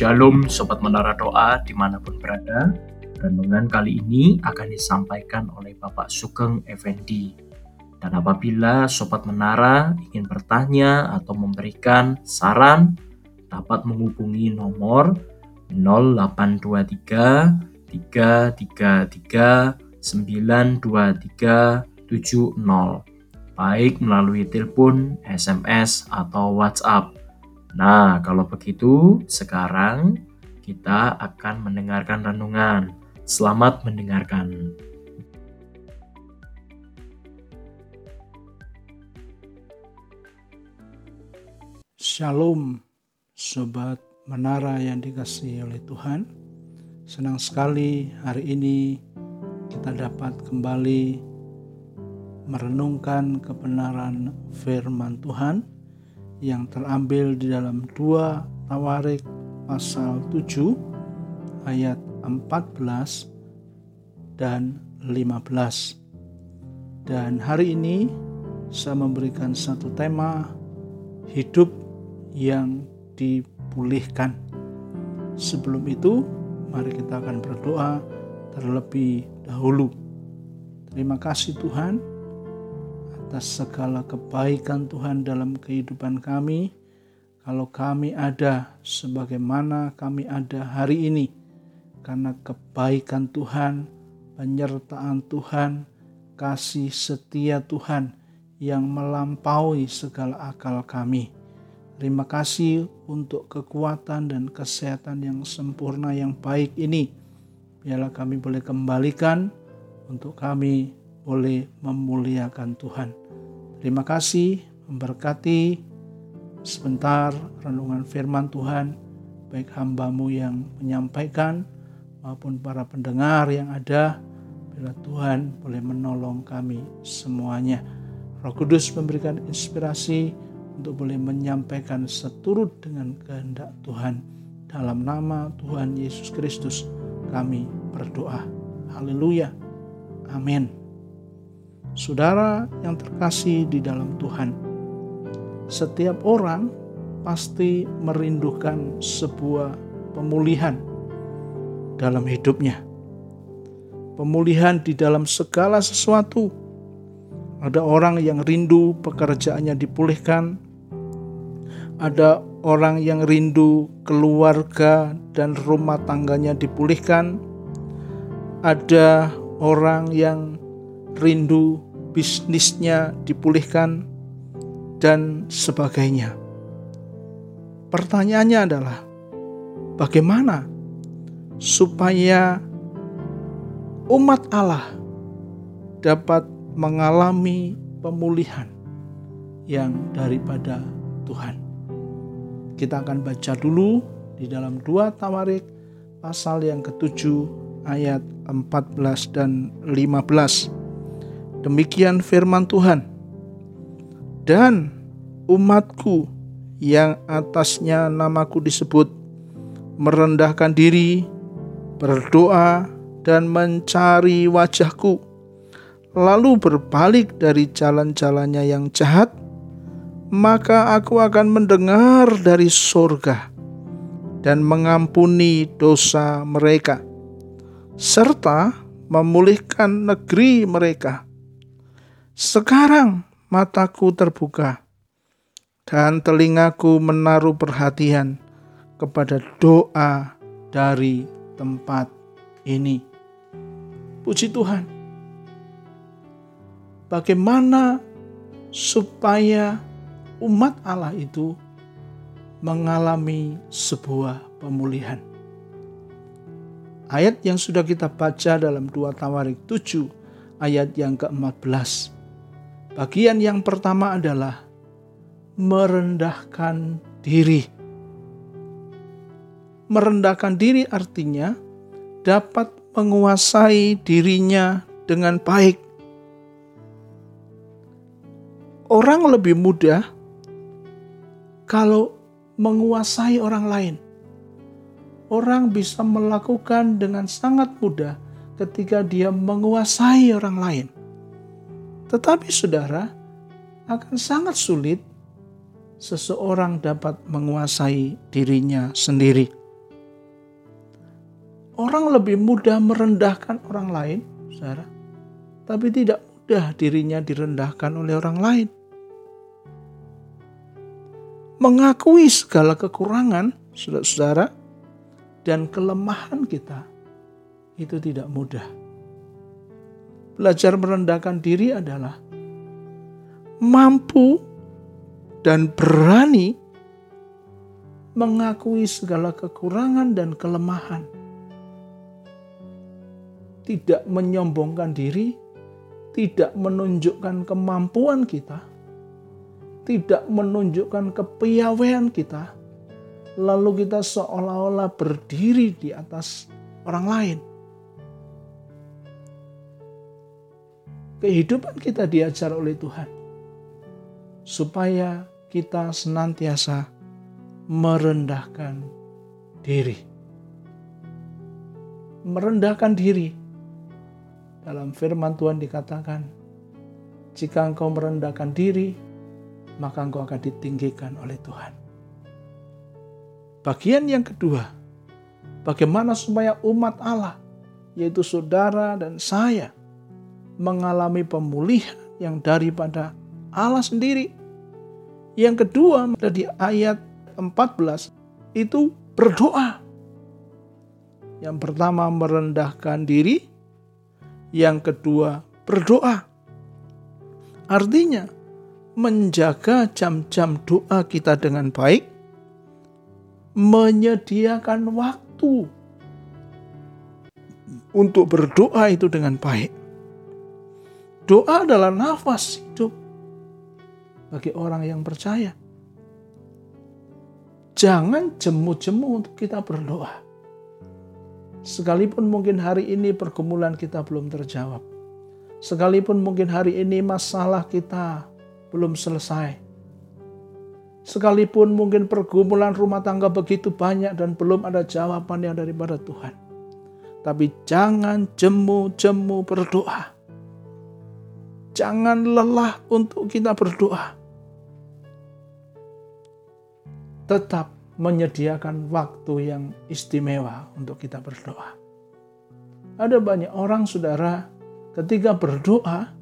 Shalom Sobat Menara Doa di mana pun berada. Renungan kali ini akan disampaikan oleh Bapak Sugeng Effendi. Dan apabila Sobat Menara ingin bertanya atau memberikan saran Dapat menghubungi nomor 0823 333 923 70 baik melalui telepon, SMS, atau WhatsApp Nah, kalau begitu, sekarang kita akan mendengarkan renungan. Selamat mendengarkan. Shalom, sobat menara yang dikasihi oleh Tuhan. Senang sekali hari ini kita dapat kembali merenungkan kebenaran firman Tuhan yang terambil di dalam dua Tawarik pasal 7 ayat 14 dan 15. Dan hari ini saya memberikan satu tema hidup yang dipulihkan. Sebelum itu, mari kita akan berdoa terlebih dahulu. Terima kasih Tuhan atas segala kebaikan Tuhan dalam kehidupan kami. Kalau kami ada sebagaimana kami ada hari ini, karena kebaikan Tuhan, penyertaan Tuhan, kasih setia Tuhan yang melampaui segala akal kami. Terima kasih untuk kekuatan dan kesehatan yang sempurna yang baik ini. Biarlah kami boleh kembalikan untuk kami boleh memuliakan Tuhan. Terima kasih memberkati sebentar renungan firman Tuhan, baik hambamu yang menyampaikan maupun para pendengar yang ada, bila Tuhan boleh menolong kami semuanya. Roh Kudus memberikan inspirasi untuk boleh menyampaikan seturut dengan kehendak Tuhan. Dalam nama Tuhan Yesus Kristus kami berdoa. Haleluya. Amin. Saudara yang terkasih di dalam Tuhan, setiap orang pasti merindukan sebuah pemulihan dalam hidupnya. Pemulihan di dalam segala sesuatu. Ada orang yang rindu pekerjaannya dipulihkan. Ada orang yang rindu keluarga dan rumah tangganya dipulihkan. Ada orang yang rindu bisnisnya dipulihkan, dan sebagainya. Pertanyaannya adalah, bagaimana supaya umat Allah dapat mengalami pemulihan yang daripada Tuhan? Kita akan baca dulu di dalam dua Tawarik pasal yang ketujuh ayat 14 dan 15. Demikian firman Tuhan. Dan umatku yang atasnya namaku disebut merendahkan diri, berdoa, dan mencari wajahku, lalu berbalik dari jalan-jalannya yang jahat, maka aku akan mendengar dari surga dan mengampuni dosa mereka, serta memulihkan negeri mereka sekarang mataku terbuka dan telingaku menaruh perhatian kepada doa dari tempat ini. Puji Tuhan. Bagaimana supaya umat Allah itu mengalami sebuah pemulihan. Ayat yang sudah kita baca dalam dua Tawarik 7 ayat yang ke-14 Bagian yang pertama adalah merendahkan diri. Merendahkan diri artinya dapat menguasai dirinya dengan baik. Orang lebih mudah kalau menguasai orang lain. Orang bisa melakukan dengan sangat mudah ketika dia menguasai orang lain. Tetapi saudara, akan sangat sulit seseorang dapat menguasai dirinya sendiri. Orang lebih mudah merendahkan orang lain, saudara, tapi tidak mudah dirinya direndahkan oleh orang lain. Mengakui segala kekurangan, saudara-saudara, dan kelemahan kita itu tidak mudah. Belajar merendahkan diri adalah mampu dan berani mengakui segala kekurangan dan kelemahan. Tidak menyombongkan diri, tidak menunjukkan kemampuan kita, tidak menunjukkan kepiawaian kita, lalu kita seolah-olah berdiri di atas orang lain. Kehidupan kita diajar oleh Tuhan supaya kita senantiasa merendahkan diri. Merendahkan diri. Dalam firman Tuhan dikatakan, jika engkau merendahkan diri, maka engkau akan ditinggikan oleh Tuhan. Bagian yang kedua, bagaimana supaya umat Allah, yaitu saudara dan saya, mengalami pemulihan yang daripada Allah sendiri. Yang kedua, di ayat 14 itu berdoa. Yang pertama merendahkan diri, yang kedua berdoa. Artinya, menjaga jam-jam doa kita dengan baik, menyediakan waktu untuk berdoa itu dengan baik. Doa adalah nafas hidup bagi orang yang percaya. Jangan jemu-jemu untuk kita berdoa. Sekalipun mungkin hari ini pergumulan kita belum terjawab. Sekalipun mungkin hari ini masalah kita belum selesai Sekalipun mungkin pergumulan rumah tangga begitu banyak dan belum ada jawaban yang daripada Tuhan. Tapi jangan jemu-jemu berdoa. Jangan lelah untuk kita berdoa. Tetap menyediakan waktu yang istimewa untuk kita berdoa. Ada banyak orang saudara ketika berdoa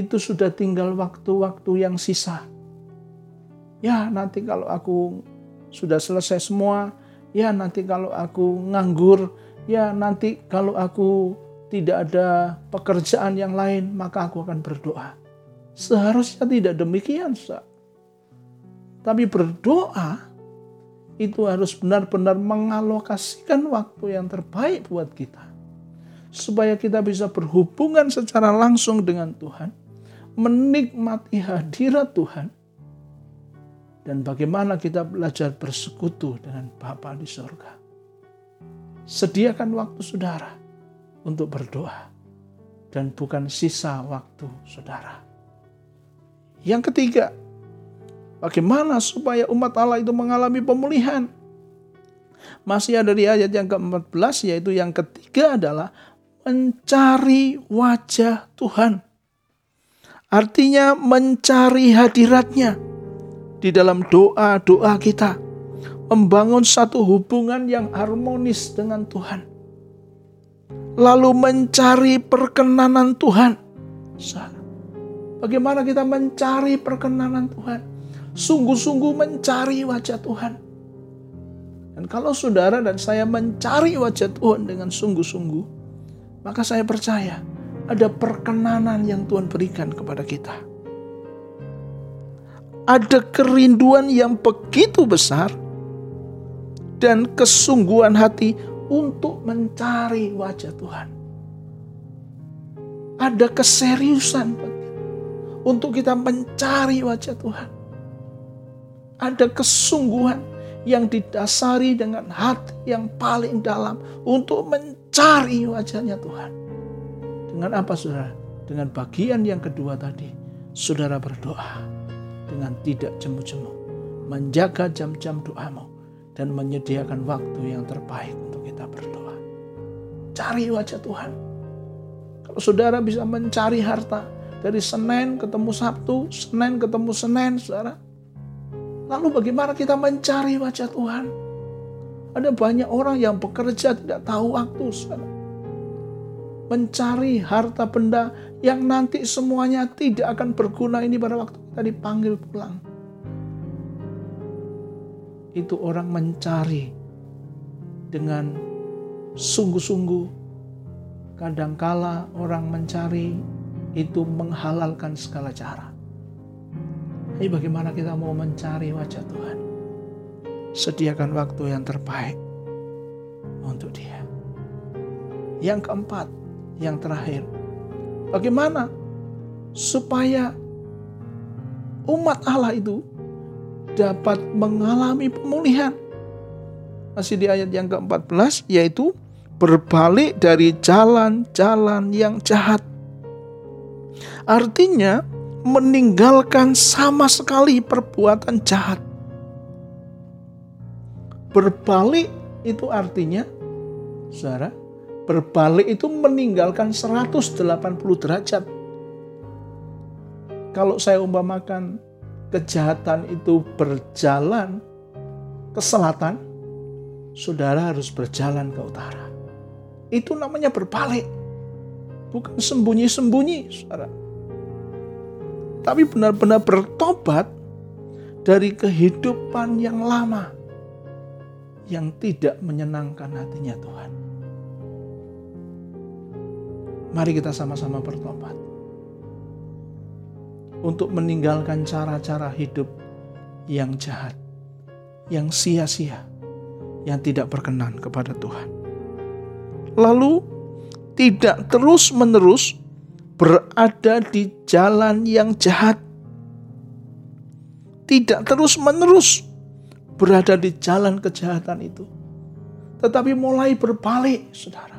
itu sudah tinggal waktu-waktu yang sisa Ya nanti kalau aku sudah selesai semua, ya nanti kalau aku nganggur, ya nanti kalau aku tidak ada pekerjaan yang lain, maka aku akan berdoa. Seharusnya tidak demikian, Sa. Tapi berdoa itu harus benar-benar mengalokasikan waktu yang terbaik buat kita. Supaya kita bisa berhubungan secara langsung dengan Tuhan, menikmati hadirat Tuhan, dan bagaimana kita belajar bersekutu dengan Bapa di sorga. Sediakan waktu saudara untuk berdoa dan bukan sisa waktu saudara. Yang ketiga, bagaimana supaya umat Allah itu mengalami pemulihan? Masih ada di ayat yang ke-14 yaitu yang ketiga adalah mencari wajah Tuhan. Artinya mencari hadiratnya di dalam doa-doa kita, membangun satu hubungan yang harmonis dengan Tuhan, lalu mencari perkenanan Tuhan. Bagaimana kita mencari perkenanan Tuhan? Sungguh-sungguh mencari wajah Tuhan. Dan kalau saudara dan saya mencari wajah Tuhan dengan sungguh-sungguh, maka saya percaya ada perkenanan yang Tuhan berikan kepada kita ada kerinduan yang begitu besar dan kesungguhan hati untuk mencari wajah Tuhan. Ada keseriusan untuk kita mencari wajah Tuhan. Ada kesungguhan yang didasari dengan hati yang paling dalam untuk mencari wajahnya Tuhan. Dengan apa saudara? Dengan bagian yang kedua tadi, saudara berdoa dengan tidak jemu-jemu. Menjaga jam-jam doamu dan menyediakan waktu yang terbaik untuk kita berdoa. Cari wajah Tuhan. Kalau saudara bisa mencari harta dari Senin ketemu Sabtu, Senin ketemu Senin, saudara. Lalu bagaimana kita mencari wajah Tuhan? Ada banyak orang yang bekerja tidak tahu waktu. Saudara. Mencari harta benda yang nanti semuanya tidak akan berguna ini pada waktu kita dipanggil pulang. Itu orang mencari dengan sungguh-sungguh. Kadangkala orang mencari itu menghalalkan segala cara. Ini bagaimana kita mau mencari wajah Tuhan? Sediakan waktu yang terbaik untuk dia. Yang keempat, yang terakhir, bagaimana supaya umat Allah itu dapat mengalami pemulihan. Masih di ayat yang ke-14 yaitu berbalik dari jalan-jalan yang jahat. Artinya meninggalkan sama sekali perbuatan jahat. Berbalik itu artinya Saudara, berbalik itu meninggalkan 180 derajat. Kalau saya umpamakan kejahatan itu berjalan ke selatan, saudara harus berjalan ke utara. Itu namanya berbalik. Bukan sembunyi-sembunyi, saudara. Tapi benar-benar bertobat dari kehidupan yang lama yang tidak menyenangkan hatinya Tuhan. Mari kita sama-sama bertobat untuk meninggalkan cara-cara hidup yang jahat, yang sia-sia, yang tidak berkenan kepada Tuhan. Lalu tidak terus-menerus berada di jalan yang jahat. Tidak terus-menerus berada di jalan kejahatan itu. Tetapi mulai berbalik, saudara.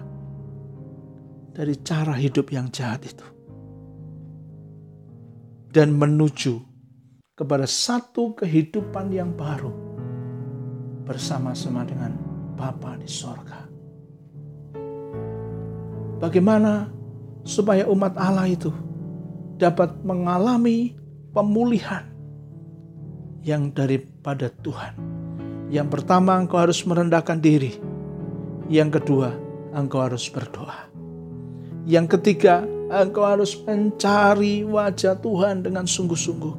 Dari cara hidup yang jahat itu. Dan menuju kepada satu kehidupan yang baru. Bersama-sama dengan Bapa di sorga. Bagaimana supaya umat Allah itu dapat mengalami pemulihan yang daripada Tuhan. Yang pertama, engkau harus merendahkan diri. Yang kedua, engkau harus berdoa. Yang ketiga, engkau harus mencari wajah Tuhan dengan sungguh-sungguh.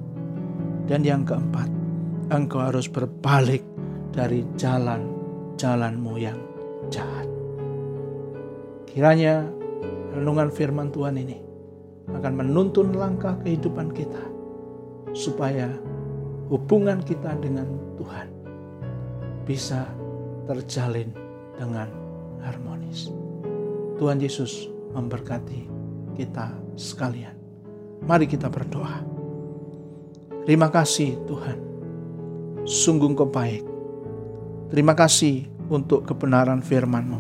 Dan yang keempat, engkau harus berbalik dari jalan-jalanmu yang jahat. Kiranya renungan firman Tuhan ini akan menuntun langkah kehidupan kita supaya hubungan kita dengan Tuhan bisa terjalin dengan harmonis. Tuhan Yesus memberkati kita sekalian. Mari kita berdoa. Terima kasih Tuhan. Sungguh kau baik. Terima kasih untuk kebenaran firman-Mu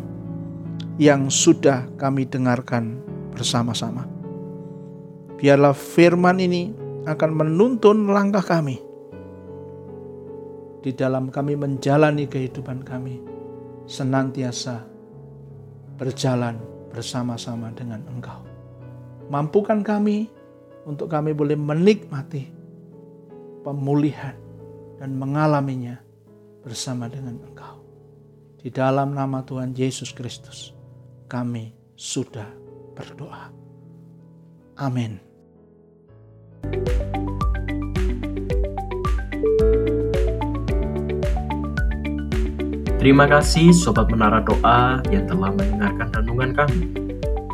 yang sudah kami dengarkan bersama-sama. Biarlah firman ini akan menuntun langkah kami di dalam kami menjalani kehidupan kami senantiasa berjalan bersama-sama dengan Engkau. Mampukan kami untuk kami boleh menikmati pemulihan dan mengalaminya bersama dengan Engkau. Di dalam nama Tuhan Yesus Kristus, kami sudah berdoa. Amin. Terima kasih Sobat Menara Doa yang telah mendengarkan renungan kami.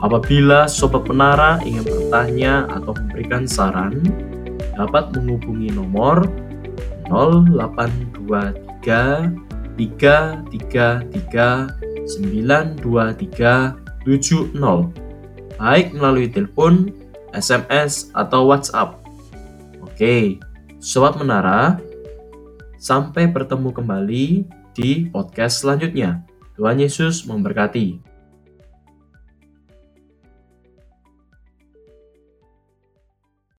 Apabila Sobat Menara ingin bertanya atau memberikan saran, dapat menghubungi nomor 0823 333 923 70 baik melalui telepon, SMS, atau WhatsApp. Oke, Sobat Menara, sampai bertemu kembali di podcast selanjutnya. Tuhan Yesus memberkati.